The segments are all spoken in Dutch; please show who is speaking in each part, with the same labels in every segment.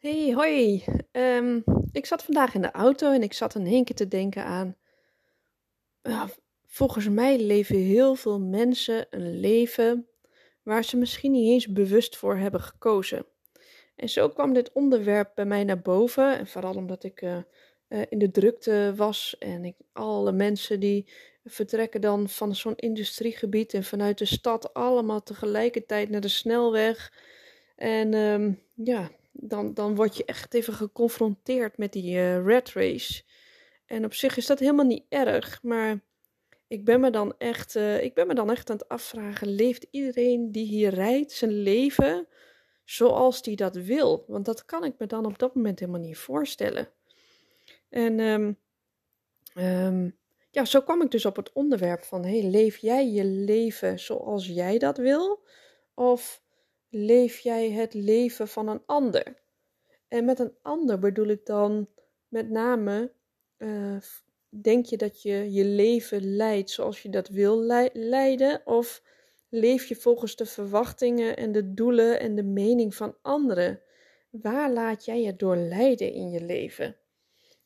Speaker 1: Hey, hoi. Ehm, ik zat vandaag in de auto en ik zat in één keer te denken aan. volgens mij leven heel veel mensen een leven waar ze misschien niet eens bewust voor hebben gekozen. En zo kwam dit onderwerp bij mij naar boven. En vooral omdat ik uh, uh, in de drukte was en ik, alle mensen die vertrekken dan van zo'n industriegebied en vanuit de stad allemaal tegelijkertijd naar de snelweg. En um, ja, dan, dan word je echt even geconfronteerd met die uh, red race. En op zich is dat helemaal niet erg, maar ik ben me dan echt, uh, ik ben me dan echt aan het afvragen: leeft iedereen die hier rijdt zijn leven zoals die dat wil? Want dat kan ik me dan op dat moment helemaal niet voorstellen. En um, um, ja, zo kwam ik dus op het onderwerp van: hey, leef jij je leven zoals jij dat wil? Of leef jij het leven van een ander? En met een ander bedoel ik dan met name, uh, denk je dat je je leven leidt zoals je dat wil leiden? Of leef je volgens de verwachtingen en de doelen en de mening van anderen? Waar laat jij je door leiden in je leven?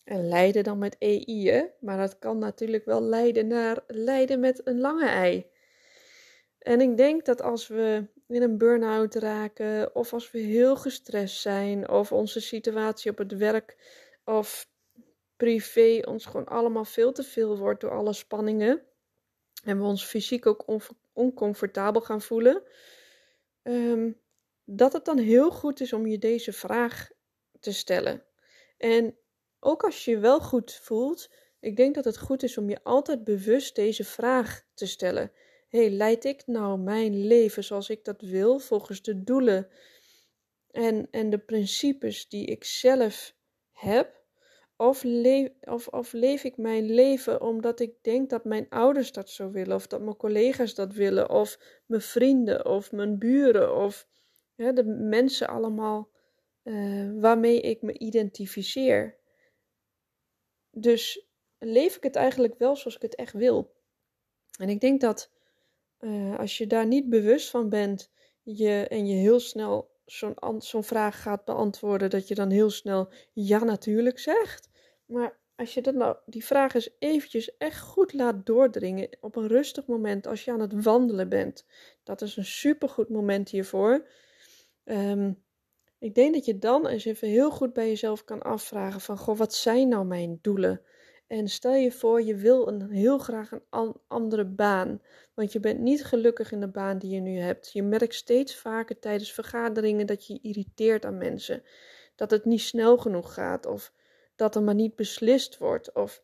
Speaker 1: En leiden dan met EI, maar dat kan natuurlijk wel leiden naar leiden met een lange ei. En ik denk dat als we in een burn-out raken, of als we heel gestrest zijn over onze situatie op het werk of privé, ons gewoon allemaal veel te veel wordt door alle spanningen. En we ons fysiek ook oncomfortabel gaan voelen. Um, dat het dan heel goed is om je deze vraag te stellen. En ook als je je wel goed voelt, ik denk dat het goed is om je altijd bewust deze vraag te stellen leid ik nou mijn leven zoals ik dat wil, volgens de doelen en, en de principes die ik zelf heb? Of leef, of, of leef ik mijn leven omdat ik denk dat mijn ouders dat zo willen, of dat mijn collega's dat willen, of mijn vrienden, of mijn buren, of de mensen allemaal uh, waarmee ik me identificeer. Dus leef ik het eigenlijk wel zoals ik het echt wil. En ik denk dat uh, als je daar niet bewust van bent je, en je heel snel zo'n zo'n vraag gaat beantwoorden, dat je dan heel snel ja natuurlijk zegt. Maar als je dat nou, die vraag eens eventjes echt goed laat doordringen op een rustig moment als je aan het wandelen bent. Dat is een supergoed moment hiervoor. Um, ik denk dat je dan eens even heel goed bij jezelf kan afvragen van, goh, wat zijn nou mijn doelen? En stel je voor, je wil een, heel graag een andere baan. Want je bent niet gelukkig in de baan die je nu hebt. Je merkt steeds vaker tijdens vergaderingen dat je je irriteert aan mensen. Dat het niet snel genoeg gaat. Of dat er maar niet beslist wordt. Of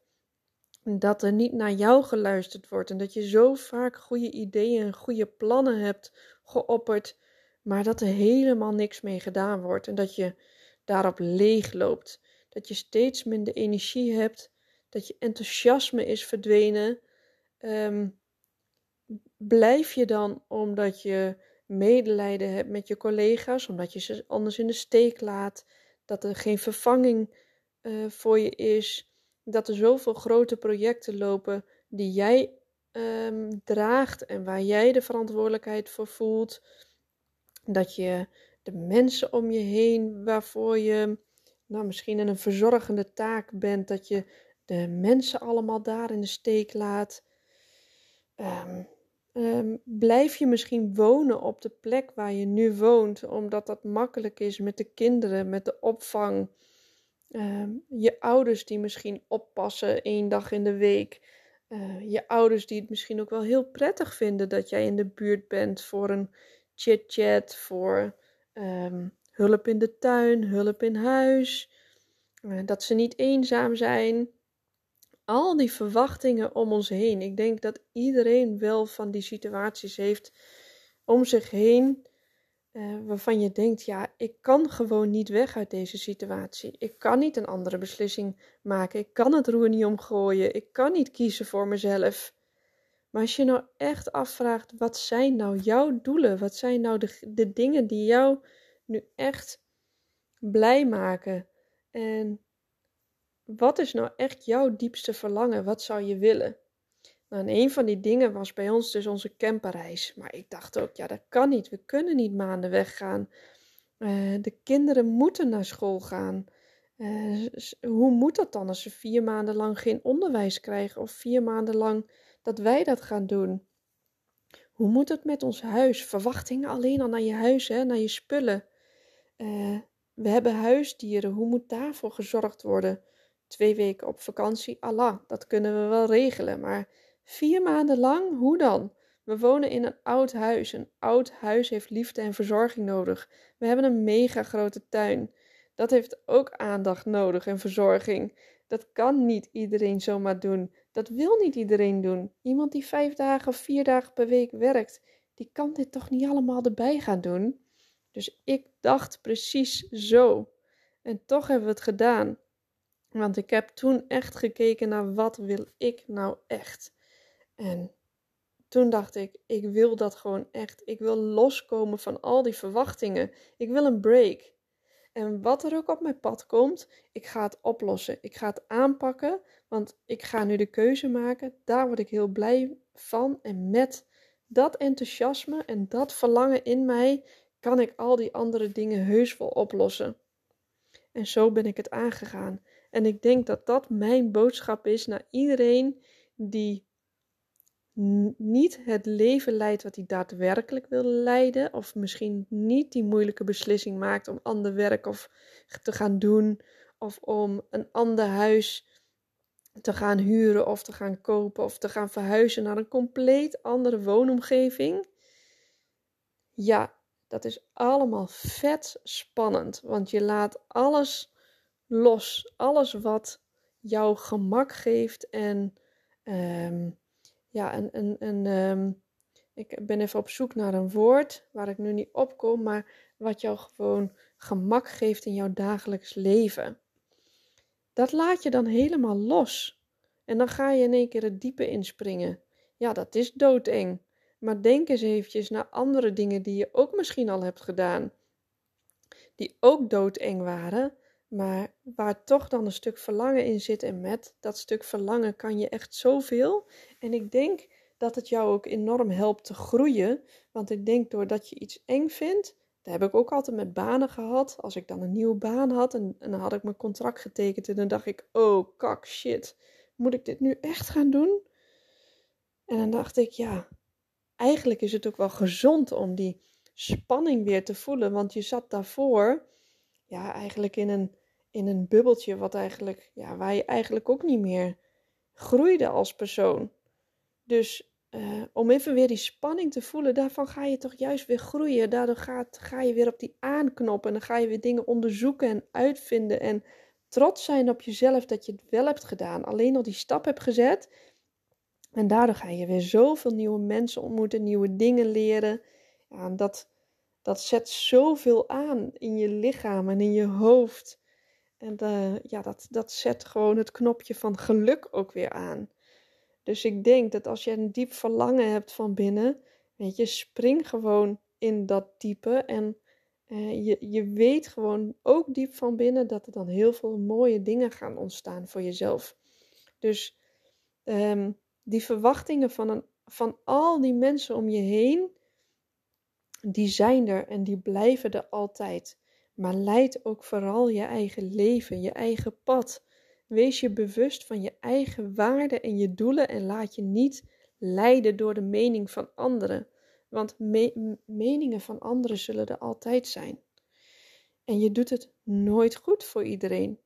Speaker 1: dat er niet naar jou geluisterd wordt. En dat je zo vaak goede ideeën en goede plannen hebt geopperd. Maar dat er helemaal niks mee gedaan wordt. En dat je daarop leeg loopt. Dat je steeds minder energie hebt dat je enthousiasme is verdwenen, um, blijf je dan omdat je medelijden hebt met je collega's, omdat je ze anders in de steek laat, dat er geen vervanging uh, voor je is, dat er zoveel grote projecten lopen die jij um, draagt en waar jij de verantwoordelijkheid voor voelt, dat je de mensen om je heen waarvoor je nou, misschien in een verzorgende taak bent, dat je de mensen allemaal daar in de steek laat. Um, um, blijf je misschien wonen op de plek waar je nu woont, omdat dat makkelijk is met de kinderen, met de opvang. Um, je ouders die misschien oppassen één dag in de week. Uh, je ouders die het misschien ook wel heel prettig vinden dat jij in de buurt bent voor een chit-chat, voor hulp in de tuin, hulp in huis. Uh, dat ze niet eenzaam zijn al die verwachtingen om ons heen. Ik denk dat iedereen wel van die situaties heeft om zich heen. uh, waarvan je denkt, ja, ik kan gewoon niet weg uit deze situatie. Ik kan niet een andere beslissing maken. Ik kan het roer niet omgooien. Ik kan niet kiezen voor mezelf. Maar als je nou echt afvraagt, wat zijn nou jouw doelen? Wat zijn nou de, de dingen die jou nu echt blij maken? En wat is nou echt jouw diepste verlangen? Wat zou je willen? Nou, en een van die dingen was bij ons dus onze camperreis. Maar ik dacht ook, ja, dat kan niet. We kunnen niet maanden weggaan. Uh, de kinderen moeten naar school gaan. Uh, hoe moet dat dan als ze vier maanden lang geen onderwijs krijgen? Of vier maanden lang dat wij dat gaan doen? Hoe moet het met ons huis? Verwachtingen alleen al naar je huis, hè, naar je spullen. Uh, we hebben huisdieren. Hoe moet daarvoor gezorgd worden? Twee weken op vakantie, Allah, dat kunnen we wel regelen. Maar Vier maanden lang? Hoe dan? We wonen in een oud huis. Een oud huis heeft liefde en verzorging nodig. We hebben een mega grote tuin. Dat heeft ook aandacht nodig en verzorging. Dat kan niet iedereen zomaar doen. Dat wil niet iedereen doen. Iemand die vijf dagen of vier dagen per week werkt, die kan dit toch niet allemaal erbij gaan doen? Dus ik dacht precies zo. En toch hebben we het gedaan. Want ik heb toen echt gekeken naar wat wil ik nou echt. En toen dacht ik, ik wil dat gewoon echt. Ik wil loskomen van al die verwachtingen. Ik wil een break. En wat er ook op mijn pad komt, ik ga het oplossen. Ik ga het aanpakken, want ik ga nu de keuze maken. Daar word ik heel blij van. En met dat enthousiasme en dat verlangen in mij kan ik al die andere dingen heus wel oplossen. En zo ben ik het aangegaan. En ik denk dat dat mijn boodschap is naar iedereen die niet het leven leidt wat hij daadwerkelijk wil leiden, of misschien niet die moeilijke beslissing maakt om ander werk of te gaan doen, of om een ander huis te gaan huren of te gaan kopen of te gaan verhuizen naar een compleet andere woonomgeving. Ja, dat is allemaal vet spannend, want je laat alles los, alles wat jou gemak geeft en um, ja, een, een, um, ik ben even op zoek naar een woord waar ik nu niet op kom, maar wat jou gewoon gemak geeft in jouw dagelijks leven. Dat laat je dan helemaal los. En dan ga je in één keer het diepe inspringen. Ja, dat is doodeng. Maar denk eens eventjes naar andere dingen die je ook misschien al hebt gedaan. Die ook doodeng waren, maar waar toch dan een stuk verlangen in zit. En met dat stuk verlangen kan je echt zoveel. En ik denk dat het jou ook enorm helpt te groeien. Want ik denk doordat je iets eng vindt. Dat heb ik ook altijd met banen gehad. Als ik dan een nieuwe baan had en, en dan had ik mijn contract getekend. En dan dacht ik: oh kak, shit. Moet ik dit nu echt gaan doen? En dan dacht ik: ja, eigenlijk is het ook wel gezond om die spanning weer te voelen. Want je zat daarvoor ja, eigenlijk in een in een bubbeltje wat eigenlijk, ja, waar je eigenlijk ook niet meer groeide als persoon. Dus uh, om even weer die spanning te voelen, daarvan ga je toch juist weer groeien. Daardoor gaat, ga je weer op die aanknop en dan ga je weer dingen onderzoeken en uitvinden en trots zijn op jezelf dat je het wel hebt gedaan. Alleen al die stap hebt gezet. En daardoor ga je weer zoveel nieuwe mensen ontmoeten, nieuwe dingen leren. Ja, en dat, dat zet zoveel aan in je lichaam en in je hoofd. En uh, ja, dat, dat zet gewoon het knopje van geluk ook weer aan. Dus ik denk dat als je een diep verlangen hebt van binnen, weet je, spring gewoon in dat diepe. En uh, je, je weet gewoon ook diep van binnen dat er dan heel veel mooie dingen gaan ontstaan voor jezelf. Dus um, die verwachtingen van, een, van al die mensen om je heen, die zijn er en die blijven er altijd. Maar leid ook vooral je eigen leven, je eigen pad. Wees je bewust van je eigen waarden en je doelen en laat je niet leiden door de mening van anderen. Want meningen van anderen zullen er altijd zijn. En je doet het nooit goed voor iedereen.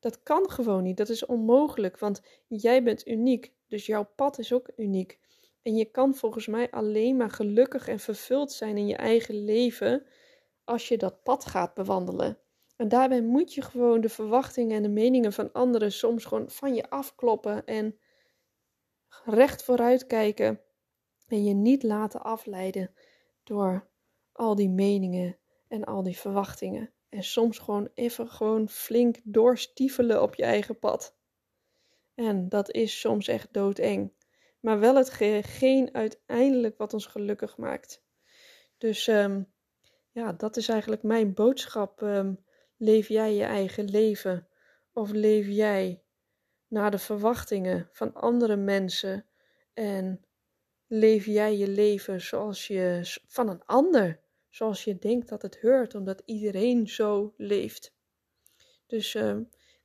Speaker 1: Dat kan gewoon niet, dat is onmogelijk, want jij bent uniek, dus jouw pad is ook uniek. En je kan volgens mij alleen maar gelukkig en vervuld zijn in je eigen leven als je dat pad gaat bewandelen. En daarbij moet je gewoon de verwachtingen en de meningen van anderen soms gewoon van je afkloppen en recht vooruit kijken en je niet laten afleiden door al die meningen en al die verwachtingen. En soms gewoon even gewoon flink doorstiefelen op je eigen pad. En dat is soms echt doodeng. Maar wel hetgeen uiteindelijk wat ons gelukkig maakt. Dus um, ja, dat is eigenlijk mijn boodschap. Um, leef jij je eigen leven? Of leef jij naar de verwachtingen van andere mensen? En leef jij je leven zoals je van een ander? Zoals je denkt dat het hoort, omdat iedereen zo leeft. Dus uh,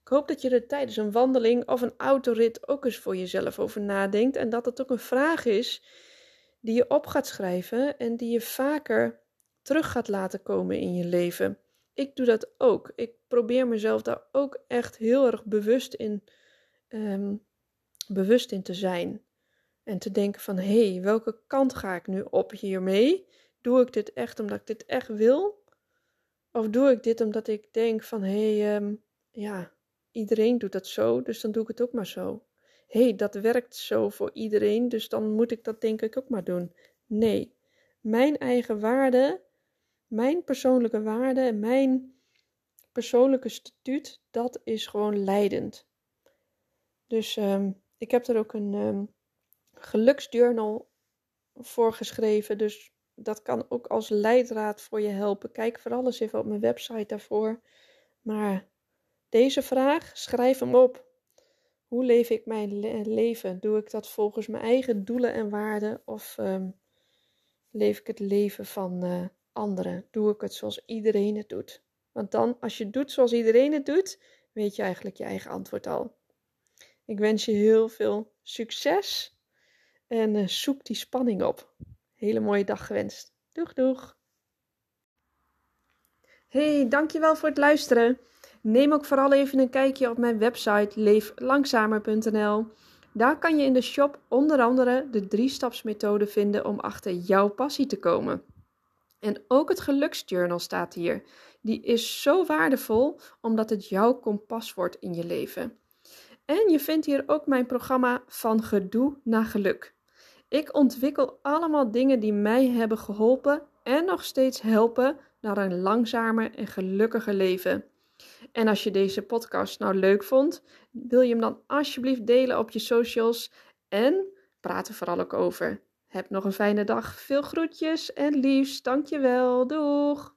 Speaker 1: ik hoop dat je er tijdens een wandeling of een autorit ook eens voor jezelf over nadenkt. En dat het ook een vraag is die je op gaat schrijven en die je vaker terug gaat laten komen in je leven. Ik doe dat ook. Ik probeer mezelf daar ook echt heel erg bewust in, um, bewust in te zijn. En te denken van, hé, hey, welke kant ga ik nu op hiermee? Doe ik dit echt omdat ik dit echt wil? Of doe ik dit omdat ik denk van, hé, hey, um, ja, iedereen doet dat zo, dus dan doe ik het ook maar zo. Hé, hey, dat werkt zo voor iedereen, dus dan moet ik dat denk ik ook maar doen. Nee, mijn eigen waarde, mijn persoonlijke waarde en mijn persoonlijke statuut, dat is gewoon leidend. Dus um, ik heb er ook een um, geluksjournal voor geschreven, dus dat kan ook als leidraad voor je helpen. Kijk vooral eens even op mijn website daarvoor. Maar deze vraag, schrijf hem op. Hoe leef ik mijn leven? Doe ik dat volgens mijn eigen doelen en waarden of um, leef ik het leven van uh, Doe ik het zoals iedereen het doet? Want dan, als je doet zoals iedereen het doet, weet je eigenlijk je eigen antwoord al. Ik wens je heel veel succes en uh, zoek die spanning op. Hele mooie dag gewenst. Doeg, doeg. Hey, dankjewel voor het luisteren. Neem ook vooral even een kijkje op mijn website leeflangzamer.nl. Daar kan je in de shop onder andere de drie-stapsmethode vinden om achter jouw passie te komen. En ook het geluksjournal staat hier. Die is zo waardevol omdat het jouw kompas wordt in je leven. En je vindt hier ook mijn programma Van Gedoe naar Geluk. Ik ontwikkel allemaal dingen die mij hebben geholpen en nog steeds helpen naar een langzamer en gelukkiger leven. En als je deze podcast nou leuk vond, wil je hem dan alsjeblieft delen op je socials en praat er vooral ook over. Heb nog een fijne dag. Veel groetjes en liefst. Dankjewel. Doeg!